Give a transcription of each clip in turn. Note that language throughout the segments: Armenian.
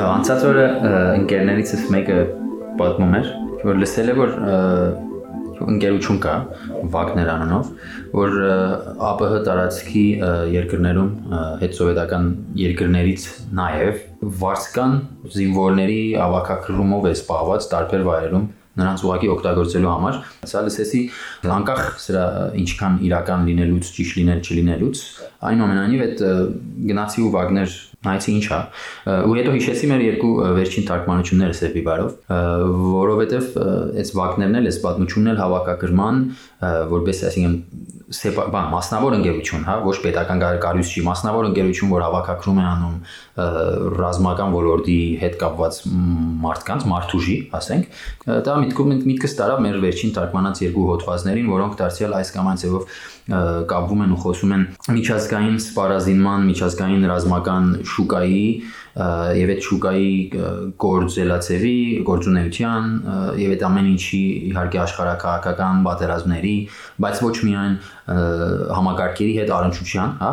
Անցած օրը ընկերներիցս մեկը պատմում էր, որ լսել է որ ընկերություն կա Վագներ անունով, որ ԱՊՀ տարածքի երկրներում հետսովետական երկրներից նաև վարսկան զինվորների ավակակրումով է սպահված տարբեր վայրերում նրանց ուղակի օգտագործելու համար։ Սա լսեցի անկախ սրա ինչքան իրական լինելուց, ճիշտ լինել չլինելուց, այնուամենայնիվ այդ գնացի ու Վագներ նայեցի ինչա ու հետո հիշեցի մեր երկու վերջին թարգմանությունները Սեպի բարով որովհետև այս Վագներն էլ այս պատմությունն էլ հավաքագրման որպես այսինքն բան մասնավոր ընկերություն, հա, ոչ պետական կարույցի մասնավոր ընկերություն, որ հավաքակրում է անում ռազմական ոլորտի հետ կապված մարդկանց, մարդուժի, ասենք, դա միտքում միտքս տարավ մեր վերջին թարգմանած երկու հոդվածներին, որոնք դարձյալ այս կամ այն ձևով կապվում են ու խոսում են միջազգային սպառազինման, միջազգային ռազմական շուկայի եւ այդ շուկայի գործելացեվի, գործունեության եւ այդ ամեն ինչի իհարկե աշխարհակահաղական պատերազմների, բայց ոչ միայն համագարկերի հետ առնչության, հա,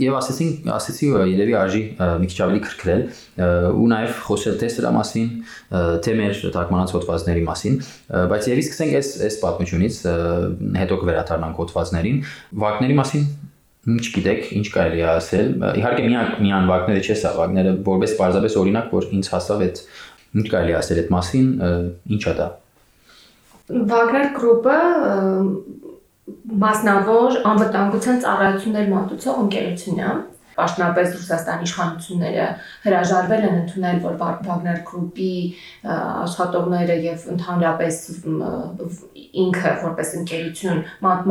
եւ ասեցին, ասեցի երևի արժի մի քիչ ավելի քրքրել ու նաեւ խոսել թե սրա մասին, թե մեր թարգմանած հոդվածների մասին, բայց եւի սկսենք այս այս պատմությունից, հետո կվերադառնանք հոդվածներին, վակների մասին ինչ գիտեք, ինչ կարելի է ասել։ Իհարկե միան միան վագները չէ սա, վագները որպես պարզապես օրինակ, որ ինձ հասավ այդ ինչ կարելի ասել այդ մասին, ինչա դա։ Վագներ գրուպը մասնավոր անվտանգության ծառայություններ մատուցող ընկերություն է Պաշտոնապես Ռուսաստանի իշխանությունները հրաժարվել են ընդունել, որ Wagner Group-ի աշխատողները եւ ընդհանրապես ինքը որպես ընկերություն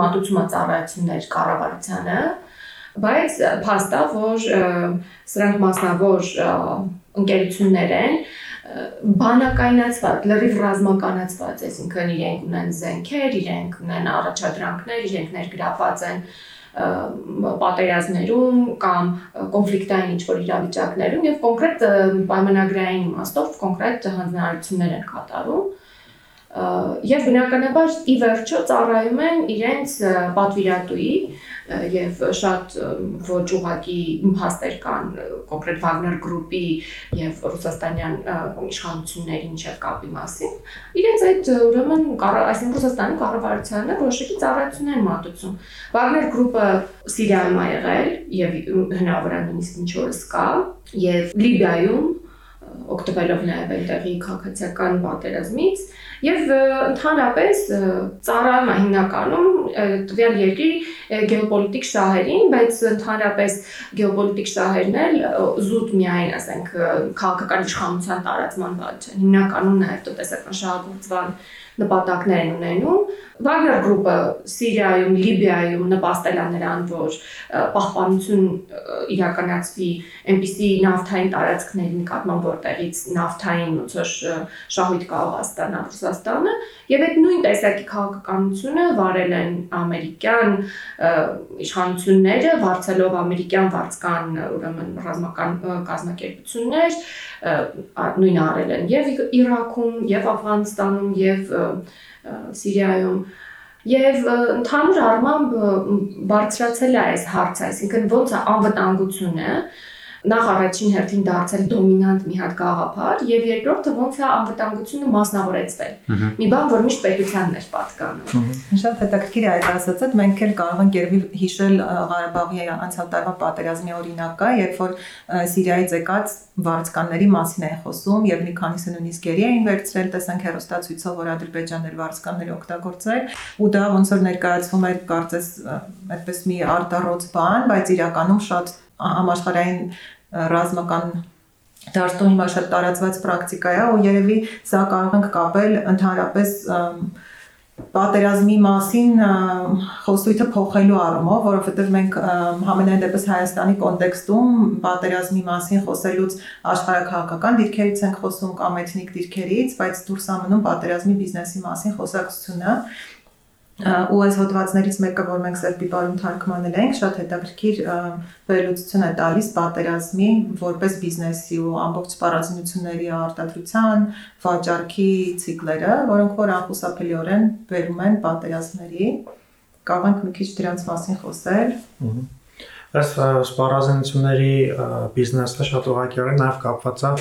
մատուցումա ծառայություններ կառավարությանը, բայց փաստա որ սրանք մասնավոր ընկերություններ են բանակայնացված, լրիվ ռազմականացված, այսինքն իրենք ունեն զենքեր, իրենք ունեն առաջադրանքներ, իրենք ներգրաված են պատերազմներում կամ կոնֆլիկտային ինչ-որ իրավիճակներում եւ կոնկրետ պայմանագրային իմաստով կոնկրետ հանձնարարություններ են կատարում եւ բնականաբար ի վերջո ծառայում են իրենց պատվիրատուի եւ շատ ոչ ուղակի փաստեր կան կոնկրետ Wagner Group-ի եւ ռուսաստանյան իշխանությունների միջև կապի մասին։ Իրենց այդ ուրեմն այսինքն Ռուսաստանի կառավարությանը որոշակի ծառայություններ են մատուցում։ Wagner Group-ը Սիրիայում ա եղել եւ հնարավորան նույնիսկ ինչ որս կա եւ Լիբիայում օգտվելով նաև այնտեղի քաղաքացիական պատերազմից եւ ընդհանրապես ծառայում է հիմնականում տվյալ երկրի գեոպոլիտիկ շահերին, բայց ընդհանրապես գեոպոլիտիկ շահերն էլ զուտ միայն, ասենք, քաղաքական իշխանության տարածման բան չեն։ Հիմնականում նաև տնտեսական շահագործման նպատակներ են ունենում Wagner Group-ը Սիրիայում, Լիբիայում նպաստել է նրան, որ պահպանություն իրականացվի այնպիսի նավթային տարածքների նկատմամբ, որտեղից նավթային ոնց որ շահույթ կարող է ստանալ Ռուսաստանը, եւ այդ նույն տեսակի քաղաքականությունը վարել են ամերիկյան իշխանությունները, վարձելով ամերիկյան վարձկան ուրեմն ռազմական կազմակերպություններ, նույնը արել են եւ Իրաքում, եւ Աֆղանստանում, եւ Սիրիայում Եվ ընդհանուր առմամբ բարձրացել է այս հարցը, այսինքն ոնց է անվտանգությունը նախ առաջին հերթին դարձել դոմինանտ մի հատ գաղափար եւ երկրորդը ոնց է անվտանգությունը մասնավորեցվել։ Մի բան, որ միշտ պետությանն էր պատկանում։ Շատ հետաքրքիր է այդ ասածը, մենք էլ կարող ենք երևի հիշել Ղարաբաղի անցյալ տարվա պատերազմի օրինակը, երբ որ Սիրիայից եկած վարձկանների մասին են խոսում եւ մի քանիսը նույնիսկ գերի էին վերցրել, տեսանք հերոստացույցով, որ Ադրբեջաններ վարձկանները օգտագործել ու դա ոնց որ ներկայացվում էր կարծես այդպես մի արտառոց բան, բայց իրականում շատ համաշխարհային ռազմական դարձում հիմա շատ տարածված պրակտիկա է ու երևի սա կարող ենք կապել ընդհանրապես պատերազմի մասին խոսույթը փոխելու առումով, որովհետև մենք համենայն դեպս Հայաստանի կոնտեքստում պատերազմի մասին խոսելուց աշխարհակահաղական դիրքերից ենք խոսում կամ էթնիկ դիրքերից, բայց դուրս ամնում պատերազմի բիզնեսի մասին խոսակցությունը ու այս հոդվածներից մեկը, որ մենք Սերբի բարում թարգմանել ենք, շատ հետաքրքիր վերլուծություն է տալիս պատերազմի որպես բիզնեսի ու ամբողջ սպառազինությունների արտադրության, վաճառքի ցիկլերը, որոնք որ անխուսափելիորեն վերում են պատերազմների։ Կարող ենք մի քիչ դրանց մասին խոսել։ Այս սպառազինությունների բիզնեսը շատ ուղղակիորեն նաև կապված է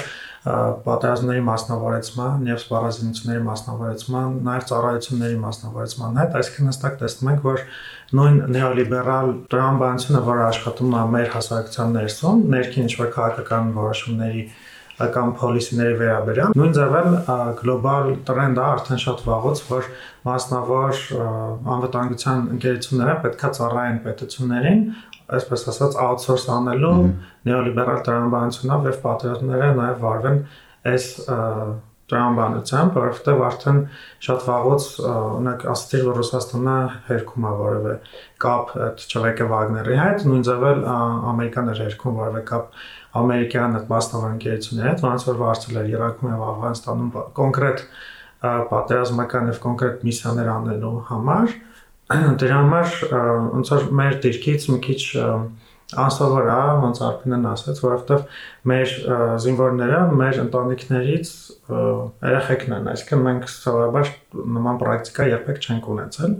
պատերազմների մասնավորեցման եւ սպառազինությունների մասնավորեցման, նաեւ ծառայությունների մասնավորեցման հետ, այսինքն հստակ տեսնում ենք, որ նույն նեոլիբերալ տրամաբանությունը, որը աշխատում է մեր հասարակության ներսում, ներքին ինչ-որ քաղաքական որոշումների կամ policy-ների վերաբերյալ նույն ձևն գլոբալ տրենդը արդեն շատ վաղուց որ մասնավոր անվտանգության ընկերությունները պետքա ծառայեն պետություններին այսպես ասած outsource անելու նեոլիբերալ տրամաբանությունով եւ պատերազմները նաեւ վարվեն այս տրամաբանությամբ, որովհետեւ արդեն շատ վաղուց օրինակ ասացի որ Ռուսաստանը հերքում է որևէ կապ Չվեկե Վագների հետ, նույն ձևել Ամերիկան էր հերքում որևէ կապ ամերիկյան մասնավոր ընկերությունների հետ, ոնց որ վարձել էր Իրաքում եւ Աֆղանստանում կոնկրետ պատերազմական եւ կոնկրետ միսիաներ անելու համար Դրա համար ոնց որ մեր դիրքից մի քիչ անսովոր է, ոնց Արփինեն ասաց, որովհետև մեր զինվորները մեր ընտանիքներից երեխեքն են, այսինքն մենք սովորաբար նման պրակտիկա երբեք չենք ունեցել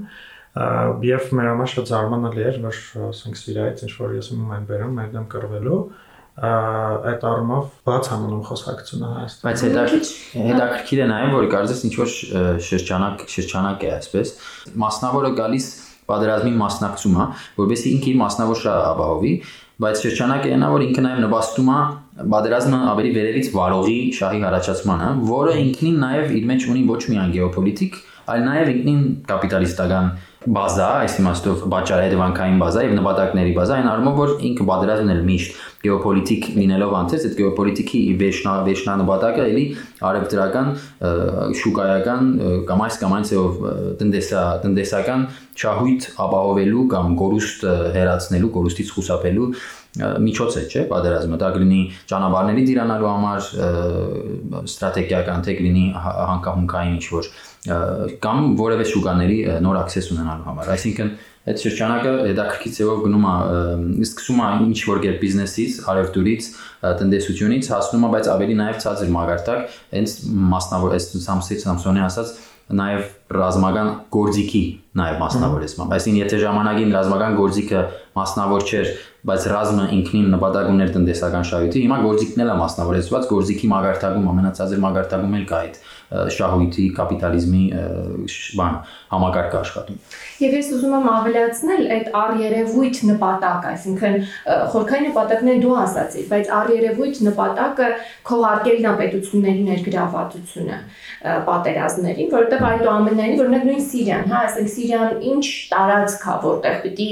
եւ մեր համար շատ զարմանալի էր, որ ասենք Սիրիայից ինչ որ ես ում եմ բերում, մեր դեմ կռվելու այդ առումով բաց համանում խոսակցությունը Հայաստանում։ Բայց հետաքրքիր հետաքրքիր է նաև որ կարծես ինչ որ շրջանակ շրջանակ է այսպես մասնավորը գալիս պատերազմի մասնակցում է, որովհետեւ ինքը իր մասնավոր շահը ապահովի, բայց շրջանակը այնա որ ինքը նաև նպաստում է պատերազմը ավելի վերևից վարողի շահի հարաճացմանը, որը ինքնին նաև իր մեջ ունի ոչ միայն գեոպոլիտիկ, այլ նաև ինքնին կապիտալիստական բազա, այս իմաստով բաճարահետևանքային բազա եւ նպատակների բազա, այն առումով որ ինքը պատերազմն էլ միշտ գեոպոլիտիկ լինելով անցած, այդ գեոպոլիտիկի վերջնա վերջնանպատակը էլի արևտրական շուկայական կամ այս կամ այն ցեով տնտեսա տնտեսական շահույթ ապահովելու կամ գորուստ հերացնելու, գորուստից խուսափելու միջոց է, չէ՞, պատերազմը։ Դա կլինի ճանապարհների դիրանալու համար ստրատեգիական, թե կլինի հանկահունքային ինչ-որ կամ որևէ շուկաների նոր access ունենալու համար։ Այսինքն այդ շրջանակը հետաքրքիր ձևով գնում է սկսում է ինչ որ կերպ բիզնեսից, արևտուրից, տնտեսությունից հասնում է, բայց ավելի նաև ցածր մագարտակ, հենց մասնավոր այս Samsung Samsung-ի ասած նաև ռազմական գործիքի նաև մասնավորեցմամբ։ Այսինքն եթե ժամանակին ռազմական գործիքը մասնավոր չէր, բայց ռազմը ինքնին նպատակ ուներ տնտեսական շահույթի, հիմա գործիքն էլ է մասնավորեցված, գործիքի մագարտակում ամենածածր մագարտակում էլ կա այդ շահույթի կապիտալիզմի բան համակարգը աշխատում։ Եվ ես ուզում եմ ավելացնել այդ առերևույթ նպատակ, այսինքն խորքային նպատակներ դու ասացիր, բայց առերևույթ նպատակը քողարկելն է պետությունների ներգրավվածությունը պատերազմներին, որովհետև այդուամենայնիվ օրինակ նույն Սիրիան, հա, ասենք Սիրիան ինչ տարածք է, որտեղ պիտի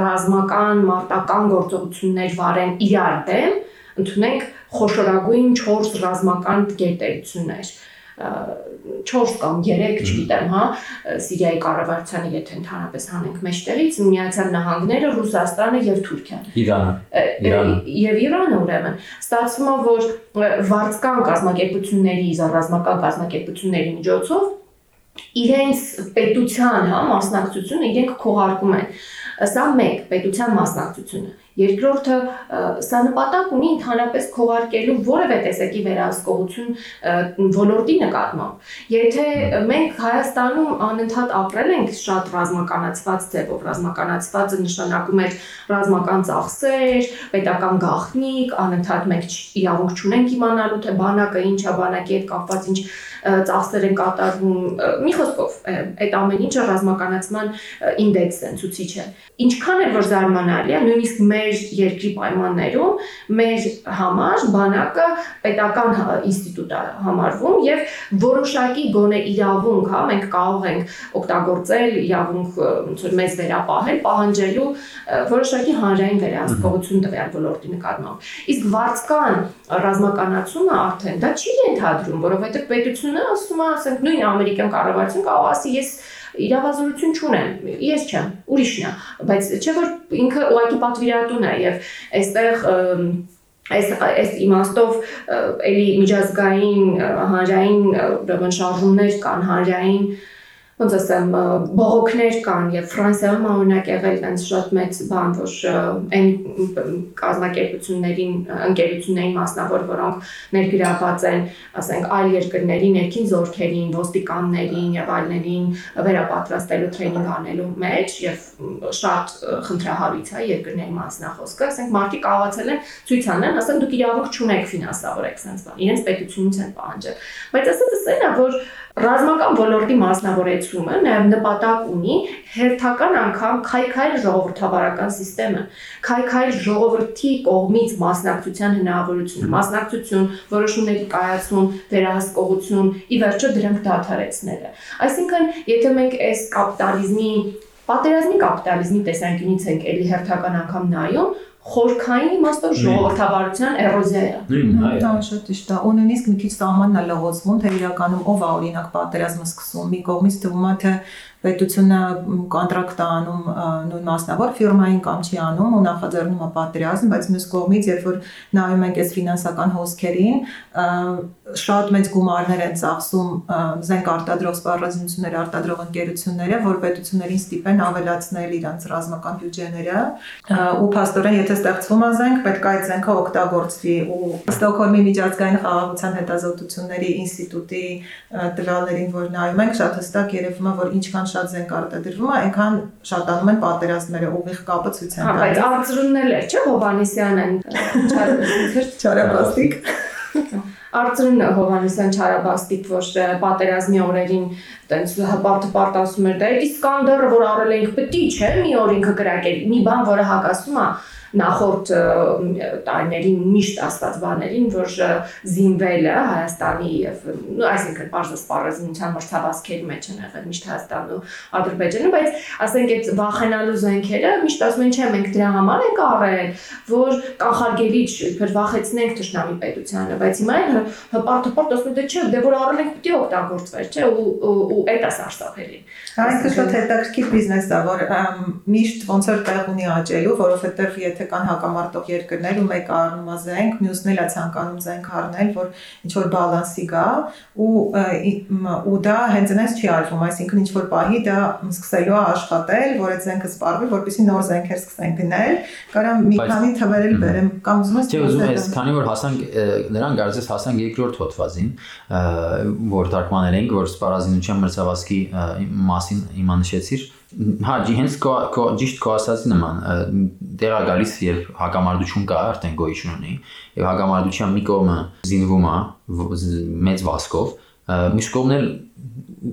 ռազմական, մարտական գործողություններ վարեն իրար դեմ, ընդունենք խոշորագույն 4 ռազմական գերտերություններ 4 կամ 3, չգիտեմ, հա, Սիրիայի կառավարությանը եթե ընդհանրապես հանենք մեջտեղից Միացյալ Նահանգները, Ռուսաստանը եւ Թուրքիան։ Իրանը։ Իրանը։ Եվ Իրանը ուրեմն ստացվում է, որ վարձկան կազմակերպությունների, ռազմական կազմակերպությունների միջոցով իրենց պետության, հա, մասնակցությունը իրենք քողարկում են։ Սա մեկ պետության մասնակցությունը Երկրորդը սա նպատակ ունի ընդհանրապես քողարկելու որևէ տեսակի վերահսկողություն ոլորտի նկատմամբ։ Եթե մենք Հայաստանում անընդհատ ապրել ենք շատ ռազմականացված ձևով, ռազմականացվածը նշանակում է ռազմական ծախսեր, պետական գաղտնիք, անընդհատ մենք իրավունք չունենք իմանալու թե բանակը ինչ է, բանակի հետ կապված ինչ ծախսեր են կատարվում։ Մի խոսքով, այդ ամեն ինչը ռազմականացման ինդեքս է, ցուցիչ է։ Ինչքան էլ որ զարմանալի է, նույնիսկ մեր մեր երկրի պայմաններում մեր համար բանակը պետական ինստիտուտ է համարվում եւ որոշակի գոնե իրավունք, հա, մենք կարող ենք օգտագործել իրավունք ոնց որ մեզ վերապահել, պահանջելու որոշակի հանրային վերահսկողություն տվյալ ոլորտի նկատմամբ։ Իսկ վարձկան ռազմականացումը արդեն դա չի ենթադրում, որովհետեւ պետությունը ասում է, ասենք նույն ամերիկյան կառավարությունը կարող ասի ես իրավազորություն չունեմ, ես չեմ, ուրիշն է, բայց չէ որ ինքը ուղղակի պատվիրատուն է եւ այստեղ այս այս իմաստով էլի միջազգային հանրային ուրեմն շարժումներ կան հանրային ոնց ասեմ, բողոքներ կան եւ Ֆրանսիայում օրինակ եղել այնց շատ մեծ բան, որ այն կազմակերպություններին, ընկերություններին մասնավոր, որոնք ներգրաված են, ասենք, այլ երկրների ներքին զորքերին, ոստիկաններին եւ այլներին վերապատրաստելու տրեյնինգ անելու մեջ եւ շատ խնդրահարույց է երկրների մասնախոսքը, ասենք, մարդիկ կարողացել են ցույց անեն, ասեն դուք իրավունք չունեք ֆինանսավորեք sense բան, իրենց պետությունից են պահանջել։ Բայց ասած էսն է, որ Ռազմական ոլորտի մասնավորեցումը նաև նպատակ ունի հերթական անգամ քայքայլ ժողովրդավարական համակարգը, քայքայլ ժողովրդի կողմից մասնակցության հնարավորությունը, մասնակցություն, որոշումների կայացում, վերահսկողություն, ի վերջո դրանք դադարեցնելը։ Այսինքն, եթե մենք այս կապիտալիզմի պատերազմի կապիտալիզմի տեսանկյունից ենք էլի հերթական անգամ նայում, խորքային իմաստով ժողովրդավարության էրոզիա է։ Նույնն է։ Դա շատ ճիշտ է։ Ու նույնիսկ մի քիչ սահմանն է լողոցվում, թե իրականում ով է օրինակ պատերազմը սկսում։ Մի կողմից թվում է թե պետությունը կոնտրակտ է անում նույն մասնավոր ֆիրմային կամ չի անում ու նախաձեռնում է պատերազմ, բայց մյուս կողմից երբ որ նայում ենք այս ֆինանսական հոսքերին, շատ մեծ գումարներ են ծախսում զենք արտադրող սպառազինություններ արտադրող ընկերությունները, որ պետություններին ստիպեն ավելացնել իրենց ռազմական բյուջեները ու փաստորեն եթե ստեղծվում է զենք, պետք է այդ զենքը օգտագործվի ու Ստոկհոլմի միջազգային խաղաղության հետազոտությունների ինստիտուտի տվյալներին որ նայում ենք, շատ հստակ երևում է, որ ինչքան շատ զենք արտադրվում է, այնքան շատանում են պատերազմները, ուղիղ կապը ցույց են տալիս։ Բայց արծրուննել է, չէ՞ Հովանեսյանն չարաբաստիկ։ Արծրուն Հովանեսյան Չարաբաստիկ, որ պատերազմի օրերին տենց հպարտ հպարտ ասում էր, դա Իսկանդերը, որ արել ենք պետք չէ, մի օր ինքը գրակել, մի բան, որը հակասում է նախորդ տարիներին միշտ աստված բաներին, որ զինվելը Հայաստանի եւ այսինքն բարձր սպառազինության մրցավազքերի մեջ են եղել միշտ Հայաստանը ու Ադրբեջանը, բայց ասենք այդ վախենալու զենքերը միշտ ասում են, չէ, մենք դրա համար ենք առել, որ կանխարգելիչ իբր վախեցնենք ճշնամի պետությանը, բայց հիմա են հպարտ հպարտ ասում են, դե չէ, դե որ առել ենք պիտի օգտագործվեր, չէ, ու այդ է սարսափելի։ Այս շատ հետաքրքիր բիզնես է, որ միշտ ոնց որ տեղ ունի աճելու, որովհետեւ եթե կան հակամարտող երկրներ ու մեկը առնում է զենք, մյուսն էլ է ցանկանում զենք առնել, որ ինչ որ բալանսի գա ու ու դա հենց այնպես չի արվում, այսինքն ինչ որ պահի դա սկսելու է աշխատել, որ այդ զենքը սպառվի, որպեսզի նոր զենքեր սկսեն գնել, կարամ մի քանի թվեր էլ բերեմ կամ ուզում ես Չէ, ուզում ես, քանի որ հասանք նրան կարծես հասանք երկրորդ հոդվածին, որ թարգմանել ենք, որ սպառազինության մրցավազքի մասին հիմա նշեցիր, Հա, հենց քո ճիշտ քո ասածի նման դեղա գալիս երբ հակամարտություն կա, արդեն գոյություն ունի, եւ հակամարտության մի կողմը զինվում է մեծ վասկով, մյուս կողմն էլ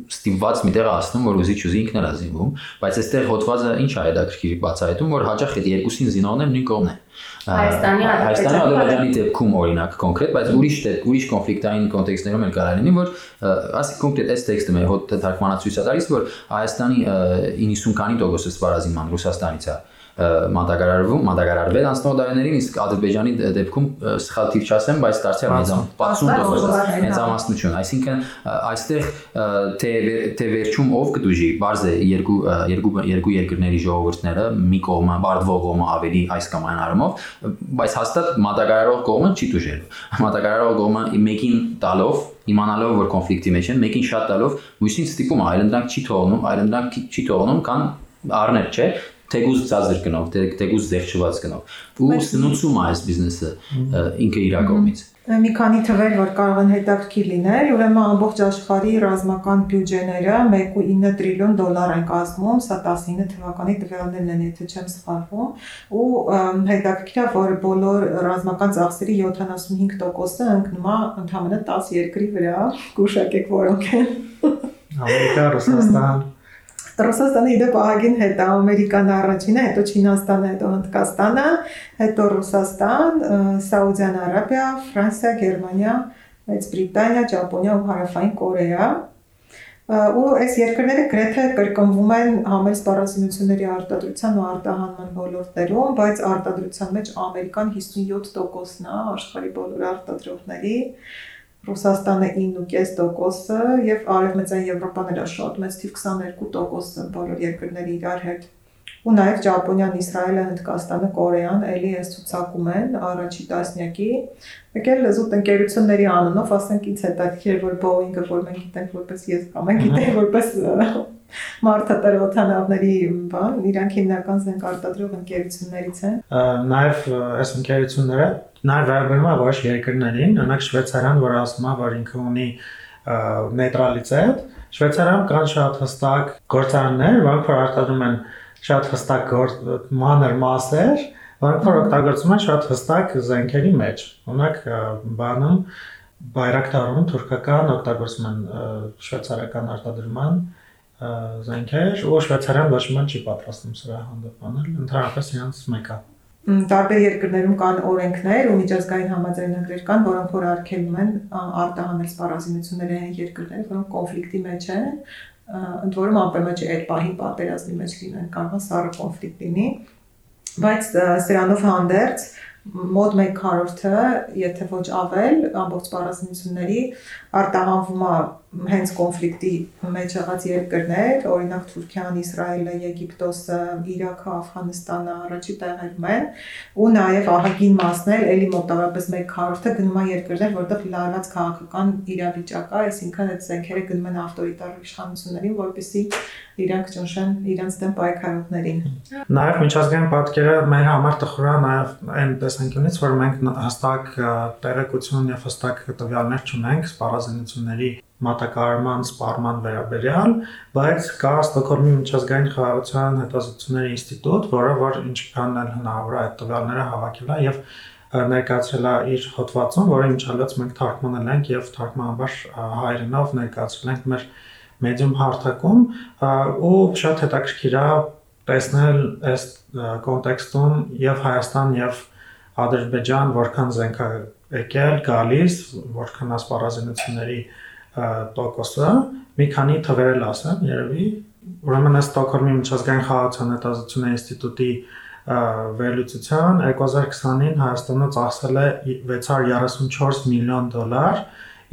ստիպված մի տեղ ասնում, որ ուզի չուզի ինքն էլ է զինվում, բայց այստեղ հոդվածը ինչ է հետաքրքիր բացահայտում, որ հաճախ այդ երկուսին զինողն են նույն կողմն են։ Հայաստանի Ադրբեջանի դեպքում օրինակ կոնկրետ, բայց ուրիշ ուրիշ կոնֆլիկտային կոնտեքստներում էլ կարող լինի, որ ասի կոնկրետ այս տեքստը մեր հոտ թարգմանացույց է տալիս, որ Հայաստանի 90 քանի տոկոսը սպառազինման Ռուսաստանից է մատակարարվում, մատակարարվել անցնող դարերներին, իսկ Ադրբեջանի դեպքում սխալ թիվ չասեմ, բայց դարձյալ մեծամ 60% մեծամասնություն, այսինքն այստեղ թե թե վերջում ով կդուժի, բարձ է երկու երկու երկու երկրների ժողովուրդները մի կողմը բարդվող կողմը ավելի այս կամ այն առումով, բայց հաստատ մատակարարող կողմը չի դուժելու։ Մատակարարող կողմը մեկին տալով իմանալով որ կոնֆլիկտի մեջ են, մեկին շատ տալով մյուսին ստիպում այլընտրանք չի թողնում, այլընտրանք չի թողնում կան առնել, չէ, թեգուզ ցածր գնով, թեգուզ զեղչված գնով։ Ու սնուցում է այս բիզնեսը ինքը իր կողմից։ Մի քանի թվեր, որ կարող են հետաքրքիր լինել, ուրեմն ամբողջ աշխարհի ռազմական բյուջեները 1.9 տրիլիոն դոլար են կազմում, սա 19 թվականի տվյալներն են, եթե չեմ սխալվում, ու հետաքրքիր է, որ բոլոր ռազմական ծախսերի 75%-ը ընկնում է ընդհանրապես 10 երկրի վրա, գուշակեք որոնք են։ Ամերիկա, Ռուսաստան, Ռուսաստանը իդեպ ահագին հետ Ամերիկան առաջինը, հետո Չինաստանը, հետո Հնդկաստանը, հետո Ռուսաստան, Սաուդյան Արաբիա, Ֆրանսիա, Գերմանիա, Մեծ Բրիտանիա, Ճապոնիա ու Հարավային Կորեա ու այս երկրները գրեթե կրկնվում են համել սպառազինությունների արտադրության ու արտահանման ոլորտներում, բայց արտադրության մեջ Ամերիկան 57%-ն է աշխարհի բոլոր արտադրողների, Ռուսաստանը 9.5%-ը եւ Արևմտյան Եվրոպան էլ շատ մեծ թիվ 22%-ը բոլոր երկրների իրար հետ։ ու նաև Ճապոնիան, Իսրայելը, Հնդկաստանը, Կորեան էլի էս ցուցակում են առաջի տասնյակի։ Եկել զուտ ընկերությունների անունով, ասենք ինձ հետաքրքիր որ Boeing-ը, որ մենք գիտենք որպես ես կամ մենք գիտենք որպես մարդատրոթանավների բան, իրանք հիմնական զենք արտադրող ընկերություններից են։ Նաև այս ընկերությունները նաև վերաբերում է ոչ երկրներին, օրինակ Շվեյցարիան, որ ասում է, որ ինքը ունի նեյտրալիտետ, Շվեյցարիայում կան շատ հստակ գործարաններ, որոնք որ արտադրում են շատ հստակ մանր մասեր, որոնք որ օգտագործում են շատ հստակ զենքերի մեջ։ Օրինակ բանում բայրակտարում թուրքական օգտագործում են շվեյցարական արտադրման զենքեր, ու շվեյցարիան ոչ մի չի պատրաստում սրա հանդեպ անել, ընդհանրապես իրանց մեկա տարբեր երկրներում կան օրենքներ ու միջազգային համաձայնագրեր կան, որոնք որ արգելում են արտահանել սպառազինությունները այն երկրները, որոնք կոնֆլիկտի մեջ են, ընդ որում չէ այդ պահին պատերազմի մեջ լինեն, կարող է սառը կոնֆլիկտ լինի, բայց սրանով հանդերձ մոտ 1/4-ը, եթե ոչ ավել, ամբողջ պարազնությունների արտահանվում է հենց կոնֆլիկտի մեջ եղած երկրներ, օրինակ Թուրքիան, Իսրայելը, Եգիպտոսը, Իրաքը, Աֆղանստանը առաջի տեղերում են, ու նաև ահագին մասն էլ էլի մոտավորապես 1/4-ը գնում է երկրներ, որտեղ լարված քաղաքական իրավիճակ է, այսինքն այդ զենքերը գնում են ավտորիտար իշխանություններին, որպեսզի իրանք ճնշեն իրանց դեմ պայքարողներին։ Նաև միջազգային պատկերը մեր համար տխուր է նաև այն տեսանկյունից, որ մենք հստակ տեղեկություն եւ հստակ տվյալներ չունենք սպառազինությունների մատակարարման սպառման վերաբերյալ, բայց կա Ստոկհոլմի միջազգային խաղաղության հետազոտությունների ինստիտուտ, որը որ ինչքան էլ հնարավոր է այդ տվյալները հավաքել է եւ ներկայացրել է իր հոդվածում, որը ինչալից մենք թարգմանել ենք եւ թարգմանաբար հայերենով ներկայացրել ենք մեր մեդիում հարթակում ու շատ հետաքրքիր է տեսնել այս կոնտեքստում եւ Հայաստան եւ Ադրբեջան որքան զենքա եկել, գալիս, որքան ասպարազինությունների տոկոսը, մի քանի թվեր ասեմ, երևի ուրեմն Ստոկհոլմի միջազգային խաղաղության հետազոտությունների ինստիտուտի վերլուծության 2020-ին Հայաստանը ծախսել է 634 միլիոն դոլար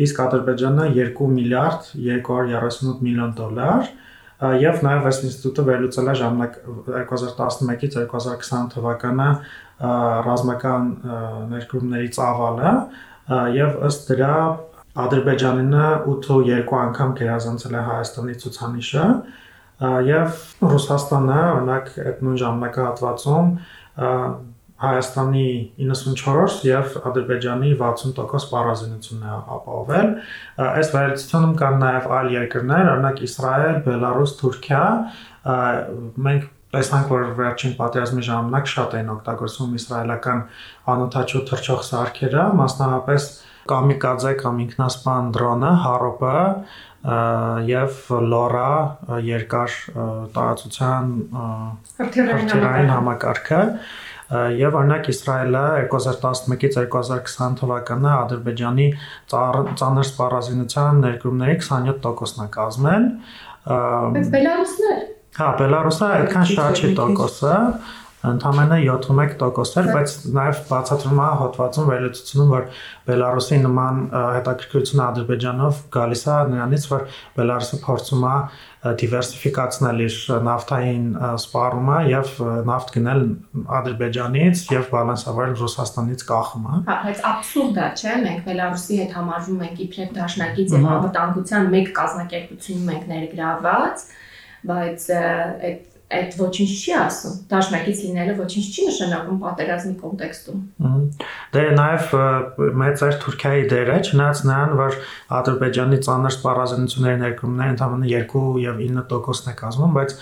իսկ Ադրբեջանը 2 միլիարդ 238 միլիոն դոլար եւ նաեւ այս ինստիտուտը վերլուծել է ժամանակ 2011-ից 2020 թվականը ռազմական ներկրումների ծավալը եւ ըստ դրա Ադրբեջանինը 8.2 անգամ գերազանցել է Հայաստանի ցուցանիշը եւ Ռուսաստանը օրինակ այդ նույն ժամանակահատվածում Հայաստանի 94 եւ Ադրբեջանի 60% պարազինությունն է ապահովել։ Այս վերլուծությունում կան նաեւ այլ երկրներ, օրինակ Իսրայել, Բելարուս, Թուրքիա։ Մենք տեսանք, որ վերջին պատերազմի ժամանակ շատ էին օգտագործվում իսրայելական անօթաչու թռչող սարքերը, մասնավորապես կամիկաձե կամ ինքնասպան դրոնը, Հարոպը եւ Լորա երկար տարածության հրթիռային համակարգը եւ օրինակ Իսրայելը 2011-ից 2020 թվականը Ադրբեջանի ծանր սպառազինության ներկրումների 27%-ն է կազմել։ Բայց Բելարուսն է։ Հա, Բելարուսը այդքան շատ չի տոկոսը, ընդամենը 71% էր, բայց նաև բացատրում է հոդվածում վերլուծությունում, որ Բելարուսի նման հետաքրքրությունը Ադրբեջանով գալիս է նրանից, որ Բելարուսը փորձում է դիվերսիֆիկացնել իր նավթային սպառումը եւ նավթ գնել Ադրբեջանից եւ բալանսավորել Ռուսաստանից կախումը։ Հա, բայց աբսուրդ է, չէ՞, մենք Բելարուսի հետ համարվում ենք իբրև դաշնակից եւ անվտանգության մեկ կազմակերպությունում ենք ներգրաված, բայց այդ այդ ոչինչ չի ասում։ Դաշնակից լինելը ոչինչ չի նշանակում պատերազմի կոնտեքստում։ Դե նաև մեծ էր Թուրքիայի դերը, չնայած նրան, որ Ադրբեջանի ծանր սպառազինությունների ներկրումները ընդհանրապես 2 եւ 9%-ն է կազմում, բայց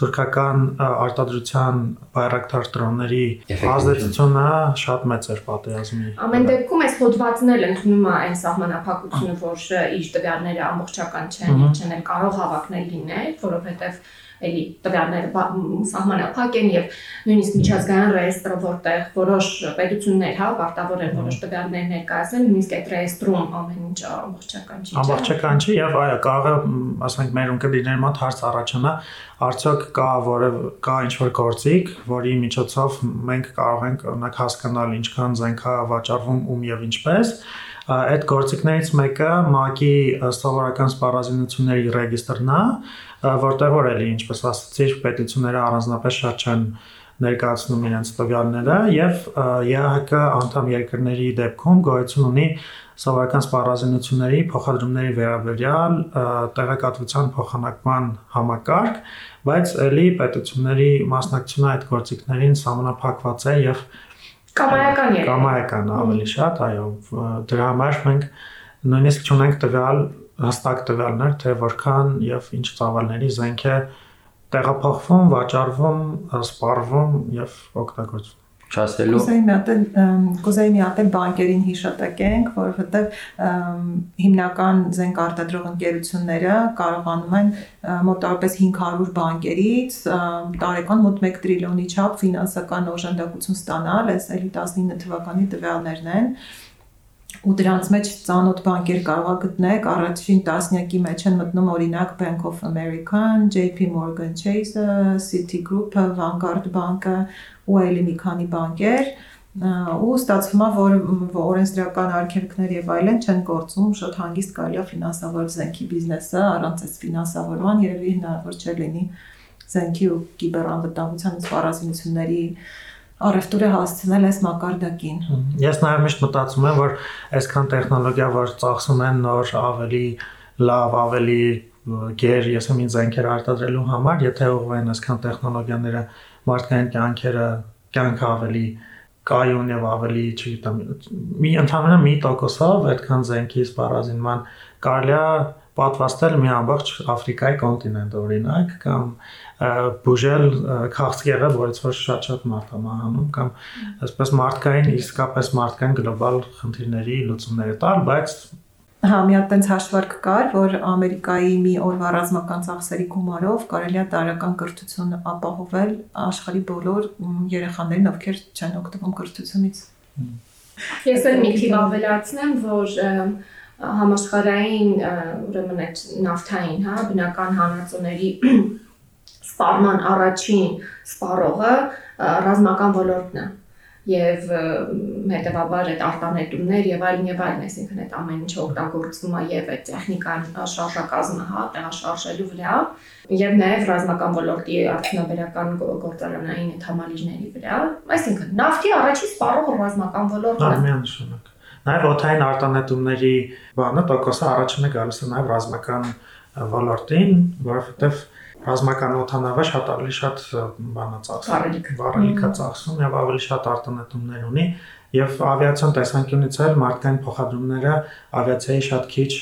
թուրքական արտադրության բայրակտար դրոնների ազդեցությունը շատ մեծ էր պատերազմի։ Ամեն դեպքում այս հոդվածն էլ ընդունում է այն սահմանափակությունը, որ իր տվյալները ամբողջական չեն, չեն կարող հավակնել լինել, որովհետև էլի տվյալները սահմանափակ են եւ նույնիսկ միջազգային ռեեստրը, որտեղ որոշ պետություններ հա պարտավոր են որոշ տվյալներ ներկայացնել, նույնիսկ այդ ռեեստրում ամեն ինչ ամբողջական չի։ Ամբողջական չի եւ այո, կարող է, ասենք, մեր ունկնդիրների մոտ հարց առաջանա, արդյոք կա որև կա ինչ-որ գործիք, որի միջոցով մենք կարող ենք օրինակ հասկանալ ինչքան զենք է վաճառվում ում եւ ինչպես այդ գործիքներից մեկը ՄԱԿ-ի սովորական սպառազինությունների ռեգիստրն է, որտեղ որ էլի ինչպես ասացի, պետությունները առանձնապես շատ չեն ներկայացնում իրենց տվյալները եւ ԵԱՀԿ անդամ երկրների դեպքում գոյություն ունի սովորական սպառազինությունների փոխադրումների վերաբերյալ տեղեկատվության փոխանակման համակարգ, բայց ելի պետությունների մասնակցությունը այդ գործիքներին սահմանափակված է եւ կամայական է։ Կամայական ավելի շատ, այո, դրա համար մենք նույնիսկ չունենք տվյալ հստակ տվյալներ, թե որքան եւ ինչ ծավալների զենք է տեղափոխվում, վաճառվում, սպառվում եւ օգտագործվում չասելու Կուզեի մի հատ կուզեի մի հատ բանկերին հիշատակենք, որովհետև հիմնական զենք արտադրող ընկերությունները կարողանում են մոտավորապես 500 բանկերից տարեկան մոտ 1 տրիլիոնի չափ ֆինանսական օժանդակություն ստանալ, այս էլի 19 թվականի տվյալներն են ու դրանց մեջ ծանոթ բանկեր կարող գտնեք առաջին տասնյակի մեջ են մտնում օրինակ Bank of America, JP Morgan Chase, Citigroup, Vanguard բանկը ու այլի մի քանի բանկեր ու ստացվում է որ օրենսդրական արգելքներ եւ այլն չեն գործում շատ հանգիստ կարելի է ֆինանսավորել զենքի բիզնեսը առանց այս ֆինանսավորման երևի հնարավոր չէ լինի զենքի ու կիբերանվտանգության սպառազինությունների առևտուրը հասցնել այս մակարդակին։ Ես նաև միշտ մտածում եմ, որ այսքան տեխնոլոգիա, որ ծախսում են նոր ավելի լավ, ավելի գեր, ես եմ ինձ զենքեր արտադրելու համար, եթե ուղղեն այսքան տեխնոլոգիաները մարդկային կյանքերը կյանքը ավելի կայուն եւ ավելի, չգիտեմ, մի ընդհանրապես մի տոկոսով այդքան զենքի սպառազինման կարելի է պատվաստել մի ամբողջ Աֆրիկայի կոնտինենտ օրինակ կամ բուժել քաղցկեղը, որից որ շատ-շատ մարդ է մահանում կամ այսպես մարդկային իսկապես մարդկային գլոբալ խնդիրների լուծումները տալ, բայց Հա, մի հատ տենց հաշվարկ կար, որ Ամերիկայի մի օրվա ռազմական ծախսերի գումարով կարելի է տարական կրթություն ապահովել աշխարհի բոլոր երեխաներին, ովքեր չեն օգտվում կրթությունից։ Ես էլ մի թիվ ավելացնեմ, որ համաշխարհային ուրեմն այդ նավթային, հա, բնական հանածոների սպառման առաջին սպառողը ռազմական ոլորտն է եւ հետեւաբար այդ արտանետումներ եւ այլն եւ այլն, այսինքն այդ ամեն ինչը օգտագործվում է եւ այդ տեխնիկան շարժակազմը հա տեղաշարժելու վրա եւ նաեւ ռազմական ոլորտի արդյունաբերական գործարանային այդ համալիրների վրա, այսինքն նավթի առաջի սպառողը ռազմական ոլորտն է։ Միանշանակ։ Նաեւ օթային արտանետումների բանը տոկոսը առաջին է գալիս նաեւ ռազմական ոլորտին, որովհետեւ ռազմական օթանավը շատ ավելի շատ բանա ծախսում, վառելիք է ծախսում եւ ավելի շատ արտանետումներ ունի եւ ավիացիոն տեսանկյունից էլ մարդկային փոխադրումները ավիացիայի շատ քիչ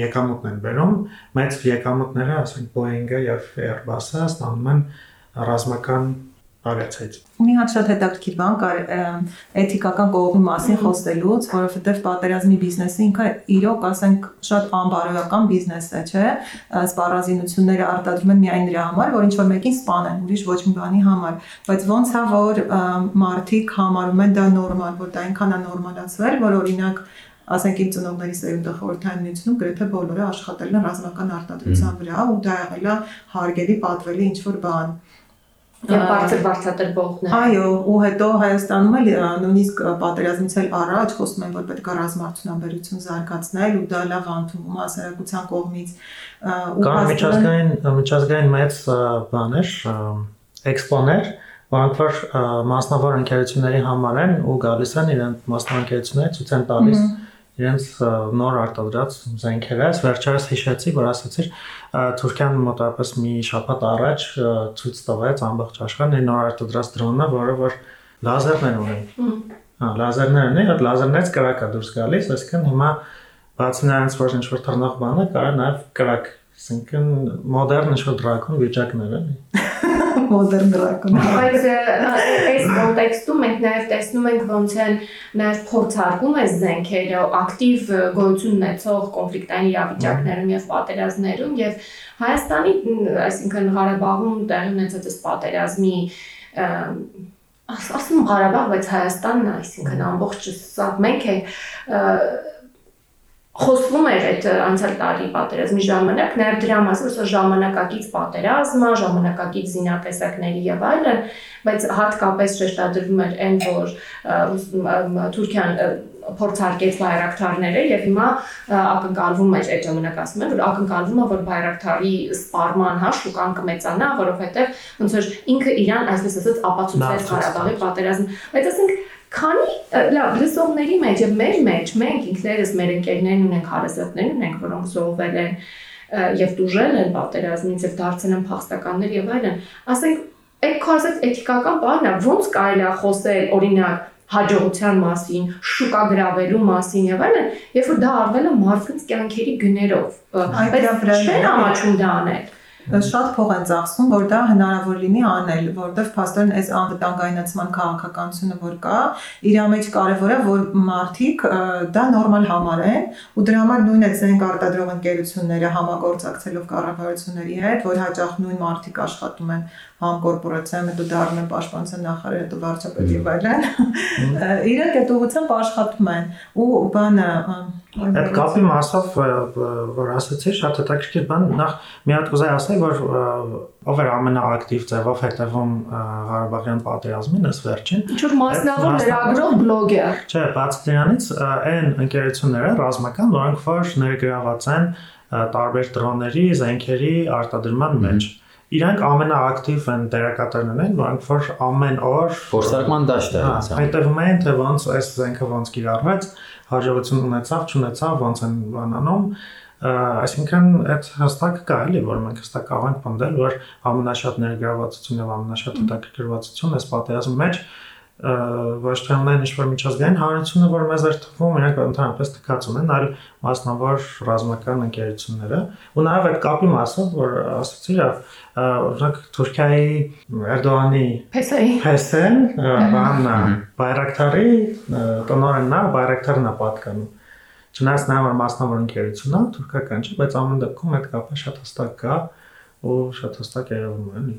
եկամուտն են բերում, մեծ եկամուտները, ասենք Boeing-ը եւ Airbus-ը ստանում են ռազմական ավիացիայից։ Մի հատ շատ հետաքրքիր բան կար էթիկական կողմի մասին խոսելուց, որովհետև պատերազմի բիզնեսը ինքը իրոք, ասենք, շատ անբարոյական բիզնես է, չէ՞։ Սպառազինությունները արտադրում են միայն նրա համար, որ ինչ որ մեկին սպանեն, ուրիշ ոչ մի բանի համար, բայց ոնց է որ մարդիկ համարում են դա նորմալ, որ դա այնքան է նորմալացվել, որ օրինակ ասենք իմ ծնողների սերունդը խորհրդային միությունում գրեթե բոլորը աշխատել են ռազմական արտադրության վրա ու դա եղել է հարգելի պատվելի ինչ որ բան։ Եվ բարձր բարձրատրվողն է։ Այո, ու հետո Հայաստանում էլ նույնիսկ պատերազմից էլ առաջ խոսում են, որ պետք է ռազմարտունաբերություն զարգացնել ու դա լավ անդումում հասարակության կողմից ու կան միջազգային միջազգային մեծ բաներ, էքսպոներ, որոնք որ մասնավոր ընկերությունների համար են ու գալիս են իրենց մասնավոր ընկերությունները ցույց են տալիս իրենց նոր արտադրած զենքերը։ Ես վերջերս հիշեցի, որ ասացիր Թուրքիան մոտավորապես մի շաբաթ առաջ ցույց տվեց ամբողջ աշխարհին իր նոր արտադրած դրոնը, որը որ լազերներ ունի։ Հա, լազերներ ունի, այդ լազերներից կրակ է դուրս գալիս, այսինքն հիմա բացի նրանց որ ինչ որ թռնող բան է, կարա նաև կրակ, այսինքն մոդեռն ինչ որ դրակոն վիճակներ են մոդեռն դրակոն։ Բայց այս կոնտեքստում մենք նաև տեսնում ենք ոնց են նաև փորձարկում է զենքերը ակտիվ գոյություն ունեցող կոնֆլիկտային իրավիճակներում եւ պատերազմներում եւ Հայաստանի, այսինքն Ղարաբաղում տեղի ունեցած այս պատերազմի ասում Ղարաբաղ, բայց Հայաստանն, այսինքն ամբողջ սա մենք է խոսվում էր այդ անցյալ տարի պատերազմի ժամանակ նաև դրա մասին, որ ժամանակակից պատերազմը, ժամանակակից զինատեսակների եւ այլն, բայց հատկապես շեշտադրվում էր այն, որ Թուրքիան փորձարկեց բայրակթարները եւ հիմա ակնկալվում է այդ ժամանակ ասում են որ ակնկալվում է որ բայրակթարի սպառման հա շուկան կմեծանա որովհետեւ ոնց որ ինքը իրան այսպես ասած ապացուցեց Ղարաբաղի պատերազմը բայց ասենք Քանի լավ լսողների մեջ եւ մեր մեջ մենք ինքներս մեր ընկերներն ունենք հարազատներ ունենք, որոնք զոհվել են եւ դուժել են պատերազմից եւ դարձել են փախստականներ եւ այլն, ասենք այդ քարսած էթիկական բանն է, ոնց կարելի է խոսել օրինակ հաջողության մասին, շուկա գրավելու մասին եւ այլն, երբ որ դա արվել է մարդկանց կյանքերի գներով։ Բայց չեն ամաչում դա անել շատ փող են ծախսում, որ դա հնարավոր լինի անել, որովհետև փաստորեն այս անվտանգայնացման քաղաքականությունը որ կա, իր մեջ կարևոր է, որ մարդիկ դա նորմալ համարեն ու դրա համար նույն այդ զենք արտադրող ընկերությունները համագործակցելով կառավարությունների հետ, որ հաճախ նույն մարդիկ աշխատում են համ կորպորացիայում հետո դառնում են պաշտպանության նախարար, հետո վարչապետ եւ այլն։ Իրենք այդ ուղղությամբ աշխատում են ու բանը Այդ կապի մասով որ ասացի շատ հետաքրքիր բան նախ մի հատ կուզեի ասել որ ով էր ամենաակտիվ ձևով հետևում Ղարաբաղյան պատերազմին ըստ վերջին Ինչ որ մասնավոր լրագրող բլոգեր Չէ, բացի դրանից այն ընկերությունները ռազմական որոնք որ ներգրաված են տարբեր դրոնների, զենքերի արտադրման մեջ իրանք ամենաակտիվ են դերակատարներն են, որոնք որ ամեն օր փորձարկման դաշտ է։ Հետևում են թե ոնց այս զենքը ոնց կիրառվեց, հաջողություն ունեցավ, չունեցավ, ոնց են բանանում, այսինքն այդ հստակ կա էլի որ մենք հստակ կարող ենք պնդել որ ամենաշատ ներգրավվածություն եւ ամենաշատ հետաքրքրվածություն այս պատերազմի մեջ ոչ թե ունեն ինչ-որ միջազգային հանրությունը, որ մեզ էր թվում, իրենք ընդհանրապես թքած ունեն, այլ մասնավոր ռազմական ընկերությունները։ Ու նաև այդ կապի մասով, որ ասացի, օրինակ Թուրքիայի Էրդողանի Փեսայի Փեսեն, բաննա, Բայրակթարի տնօրենն է, Բայրակթարն է պատկանում։ Չնայած նա մասնավոր ընկերությունն է, թուրքական չէ, բայց ամեն դեպքում այդ կապը շատ հստակ կա ու շատ հստակ երևում է, էլի։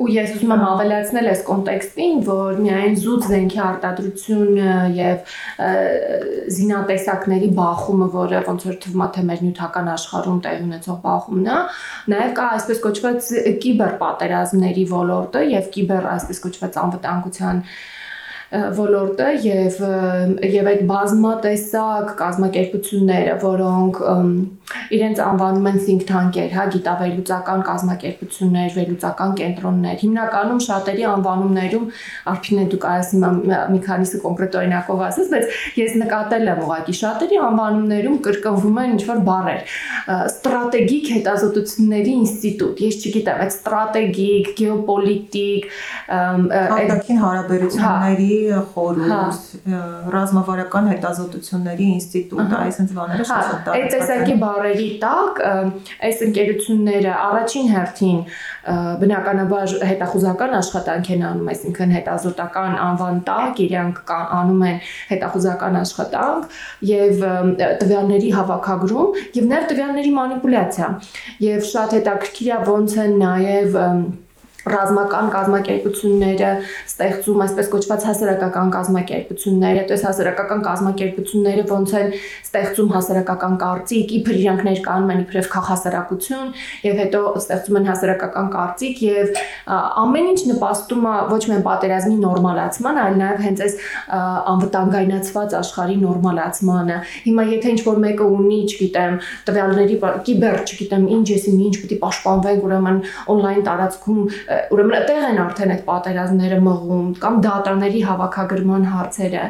Ու ես ուզում եմ ավելացնել այս կոնտեքստին, որ միայն զուտ զենքի արտադրությունը եւ զինատեսակների բախումը, որը ոնց որ թվում է թե մեր նյութական աշխարհում տեղ ունեցող բախումն է, նաեւ կա այսպես կոչված կիբեր պատերազմների ոլորտը եւ կիբեր այսպես կոչված անվտանգության ոլորտը եւ եւ այդ բազմատեսակ կազմակերպությունները, որոնք իրենց անվանում են think tank-եր, հա, գիտավերլուծական կազմակերպություններ, վերլուծական կենտրոններ։ Հիմնականում շատերի անվանումներում արփինե դու կարաս մի քանիսը կոնկրետ օրինակով ասես, բայց ես նկատել եմ ուղղակի շատերի անվանումներում կրկնվում են ինչ-որ բառեր։ Ստրատեգիկ հետազոտությունների ինստիտուտ, ես չգիտեմ, այդ ստրատեգիկ, գեոպոլիտիկ, այդ հարաբերությունների խորհուրդ, ռազմավարական հետազոտությունների ինստիտուտ, այսինքն բաները շատ տարածված են։ Այդ տեսակի բառերի տակ այս ընկերությունները առաջին հերթին բնականաբար հետախուզական աշխատանք են անում, այսինքն հետազոտական անվան տակ իրենք անում են հետախուզական աշխատանք եւ տվյալների հավաքագրում եւ նաեւ տվյալների մանիպուլյացիա։ Եվ շատ հետաքրքիր է ոնց են նաեւ ռազմական կազմակերպությունները ստեղծում այսպես կոչված հասարակական կազմակերպություններ, հետո այս հասարակական կազմակերպությունները ոնց են ստեղծում հասարակական կարծիք, իբր իրանք ներկայանում են իբրև քաղաքասարակություն եւ հետո ստեղծում են հասարակական կարծիք եւ ամեն ինչ նպաստում է ոչ միայն պատերազմի նորմալացման, այլ նաեւ հենց այս անվտանգայնացված աշխարհի նորմալացմանը։ Հիմա եթե ինչ որ մեկը ունի, չգիտեմ, տվյալների կիբեր, չգիտեմ, ինչ եսին ինչ պիտի պաշտպանվենք, ուրեմն on-line տարածքում ուրեմն այդտեղ են արդեն այդ պատերազմները մղում կամ դատարների հավաքագրման հարցերը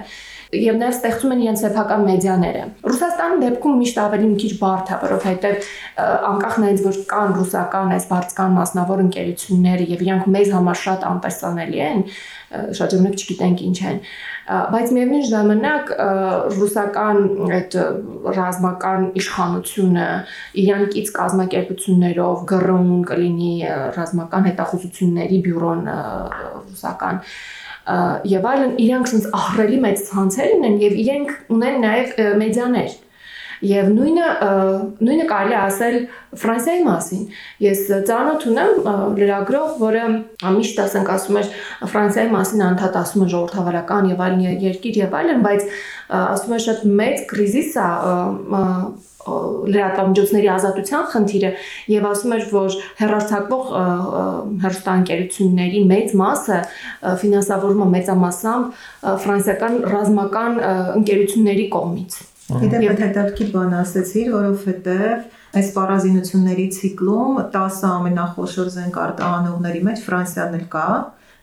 եւ նաեւ ստեղծում են իրենց սեփական մեդիաները։ Ռուսաստանի դեպքում միշտ ավելի մի քիչ բարդ է, որովհետեւ անկախ նայից որ կան ռուսական այս բարձկան մասնավոր ընկերությունները եւ իրանք մեզ համար շատ անտեսանելի են, շատ ժամանակ չգիտենք ինչ են, բայց միևնույն ժամանակ ռուսական այդ ռազմական իշխանությունը իրանքից կազմակերպություններով գրոն կլինի ռազմական հետախուզությունների բյուրոն ռուսական եւ այլն իրանք sense ահռելի մեծ ցանցեր ունեն եւ իրենք ունեն նաեւ մեդիաներ Եվ նույնը նույնը կարելի ասել Ֆրանսիայի մասին։ Ես ծանոթ ունեմ լրագրող, որը միշտ ասենք ասում էր Ֆրանսիայի մասին անդադ ասում է ժողովրդավարական եւ այլն երկիր եւ այլն, բայց ասում է շատ մեծ կրիզիս է լրատվամիջոցների ազատության խնդիրը եւ ասում էր, որ հերարցակվող հերոստանգերությունների մեծ մասը ֆինանսավորումը մեծամասամբ ֆրանսիական ռազմական ընկերությունների կողմից։ Գիտեմ, հետաքրքիր բան ասեցիր, որովհետեւ այս պարազինությունների ցիկլում 10 ամենախոշոր զենքարտահանողների մեջ Ֆրանսիան էլ կա,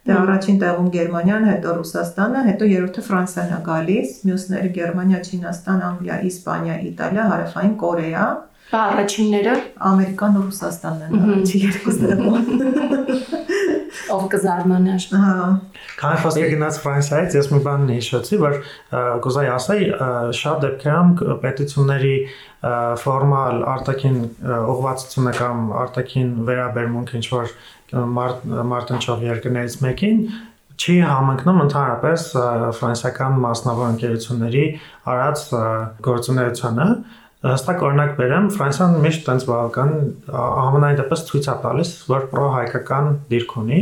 Դե առաջին տեղում Գերմանիան, հետո Ռուսաստանը, հետո երրորդը Ֆրանսիան է գալիս, մյուսները Գերմանիա, Չինաստան, Անգլիա, Իսպանիա, Իտալիա, Հարավային Կորեա։ Բա առաջինները Ամերիկան ու Ռուսաստանն են առաջի երկու տեղում։ Ով կզարմանար։ Հա։ Քանի խոսքը գնաց Ֆրանսիայից, ես մի բան հիշեցի, որ կուզեի ասել, շատ դեպքերում պետությունների ֆորմալ արտաքին ուղղվածությունը կամ արտաքին վերաբերմունք ինչ որ մարտնչող երկրներից մեկին չի համընկնում ընդհանրապես ֆրանսիական մասնավոր ընկերությունների արած գործունեությանը հստակ օրինակ բերեմ Ֆրանսիան միշտ տենց բավական ամենայն դեպս ցույց է տալիս որ պրո-հայկական դիրք ունի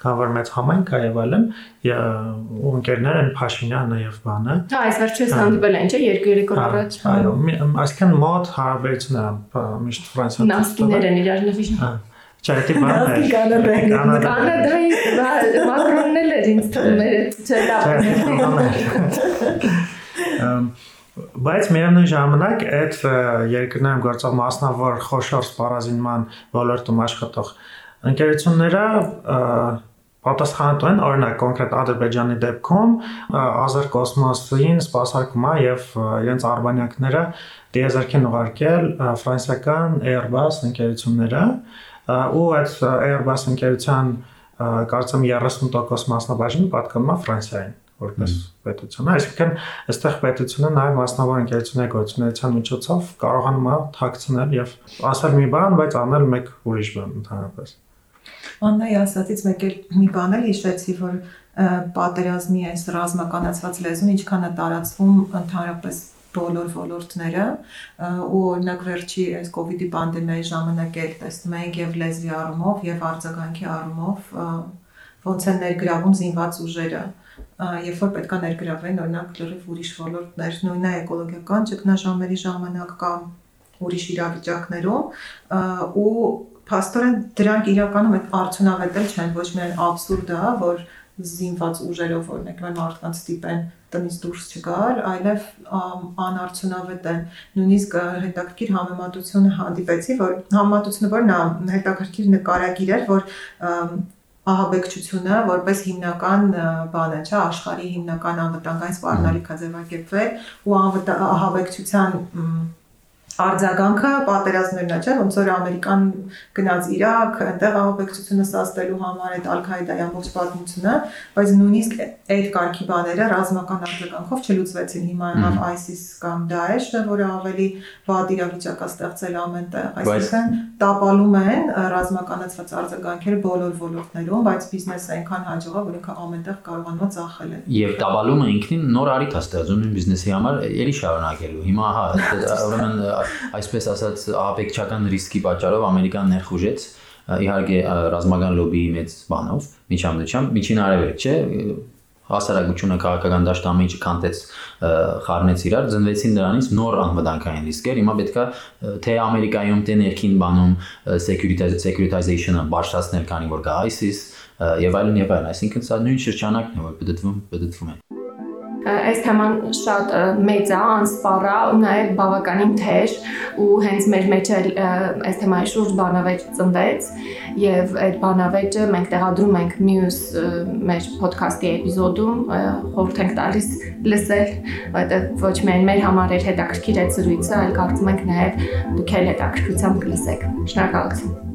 քան որ մեծ համայնք է եւ այլն ու ընկերներ են Փաշինյանը եւ բանը հա այս վերջերս հանդիպել են չէ երկու երեք օր հա, առաջ այո այսքան մոտ հարաբերությունները միշտ Ֆրանսիան նասկիներ են իրար նվիշ հա Չէ, դե բանը։ Կանադայի։ Մակրոնն էլ էր ինձ թվում էր չէ։ Բայց միևնույն ժամանակ այդ երկրներում գործող մասնավոր խոշոր սպառազինման ոլորտում աշխատող ընկերությունները պատասխանատու են օրինակ կոնկրետ Ադրբեջանի դեպքում Ազերկոսմոսին սպասարկում է եւ իրենց արբանյակները դիեզերքին ուղարկել ֆրանսիական Airbus ընկերությունները ու այդ Airbus ընկերության կարծեմ 30% մասնաբաժինը պատկանում է Ֆրանսիային որպես պետություն։ Այսինքն, այստեղ պետությունը նաև մասնավոր ընկերությունների գործունեության միջոցով կարողանում է թաքցնել եւ ասել մի բան, բայց անել մեկ ուրիշ բան ընդհանրապես։ Աննայի ասածից մեկ էլ մի բան էլ հիշեցի, որ պատերազմի այս ռազմականացված լեզուն ինչքան է տարածվում ընդհանրապես բոլոր ոլորտները ու օրինակ վերջի այս կ ូវ իդի պանդեմիայի ժամանակ էլ տեսնում ենք եւ լեզվի առումով եւ արձագանքի առումով ոնց են ներգրավում զինված ուժերը երբ որ պետքա ներգրավեն օրինակ լրիվ ուրիշ ոլորտներ, նույնն է էկոլոգիական ճգնաժամերի ժամանակ կամ ուրիշ իրավիճակներում ու փաստորեն դրանք իրականում այդ արդյունավետ չեն, ոչ միայն абսուրդ է, որ զինված ուժերով օրինակ մեն մարդկանց տիպեն տնից դուրս չգալ, այլև անարդյունավետ են։ Նույնիսկ հետաքրքիր համեմատությունը հանդիպեցի, որ համեմատությունը որն է հետաքրքիր նկարագիր էր, որ ահաբեկչությունը որպես հիմնական բան է, չէ, աշխարհի հիմնական անվտանգային սպառնալիքա ձևակերպվել ու ահաբեկչության արձագանքը պատերազմներն է, չէ՞, ոնց որ Ամերիկան գնաց Իրաք, այնտեղ ահաբեկչությունը սաստելու համար այդ Ալ-Քայդայի ամբողջ պատմությունը, բայց նույնիսկ այդ կարգի բաները ռազմական արձագանքով չլուծվեցին։ Հիմա եղավ ISIS կամ Daesh-ը, որը ավելի վատ իրավիճակ է ստեղծել ամենտեղ, այսինքն տապալում են ռազմականացված արձագանքերը բոլոր ոլորտներում, բայց բիզնեսը այնքան հաջող է, որ ինքը ամենտեղ կարողանում է ծախել։ Եվ տապալումը ինքնին նոր արիթ է ստեղծում բիզնեսի համար, ելի շարունակելու։ Հիմա հա, ուրեմն այսպես ասած ահաբեկչական ռիսկի պատճառով Ամերիկան ներխուժեց իհարկե ռազմական լոբիի մեծ բանով, միջամտությամբ, միջին արևելք, չէ, հասարակությունը քաղաքական դաշտ ամեն ինչը կանտեց խառնեց իրար ծնվեցին նրանից նոր անվտանգային ռիսկեր հիմա պետքա թե ամերիկայում թե ներքին բանում securitization-ը բարձրացնել քանի որ կա ISIS եւ այլն եւ այլն այսինքն սա նույն շրջանակն է որ բդդվում բդդվում է այս թեման շատ մեծ է, անսպառ է նաև բավականին թեր ու հենց մեր մեջ էլ այս թեմայի շուրջ բանավեճ ծնվեց եւ այդ բանավեճը մենք տեղադրում ենք մյուս մեր ոդքասթի էպիզոդում խորհուրդ ենք տալիս լսել, որտեղ ոչ միայն մեր համար էր հետաքրքիր այդ զրույցը, այլ կարծում ենք նաև դուք էլ հետաքրքրությամբ կլսեք։ Շնորհակալություն։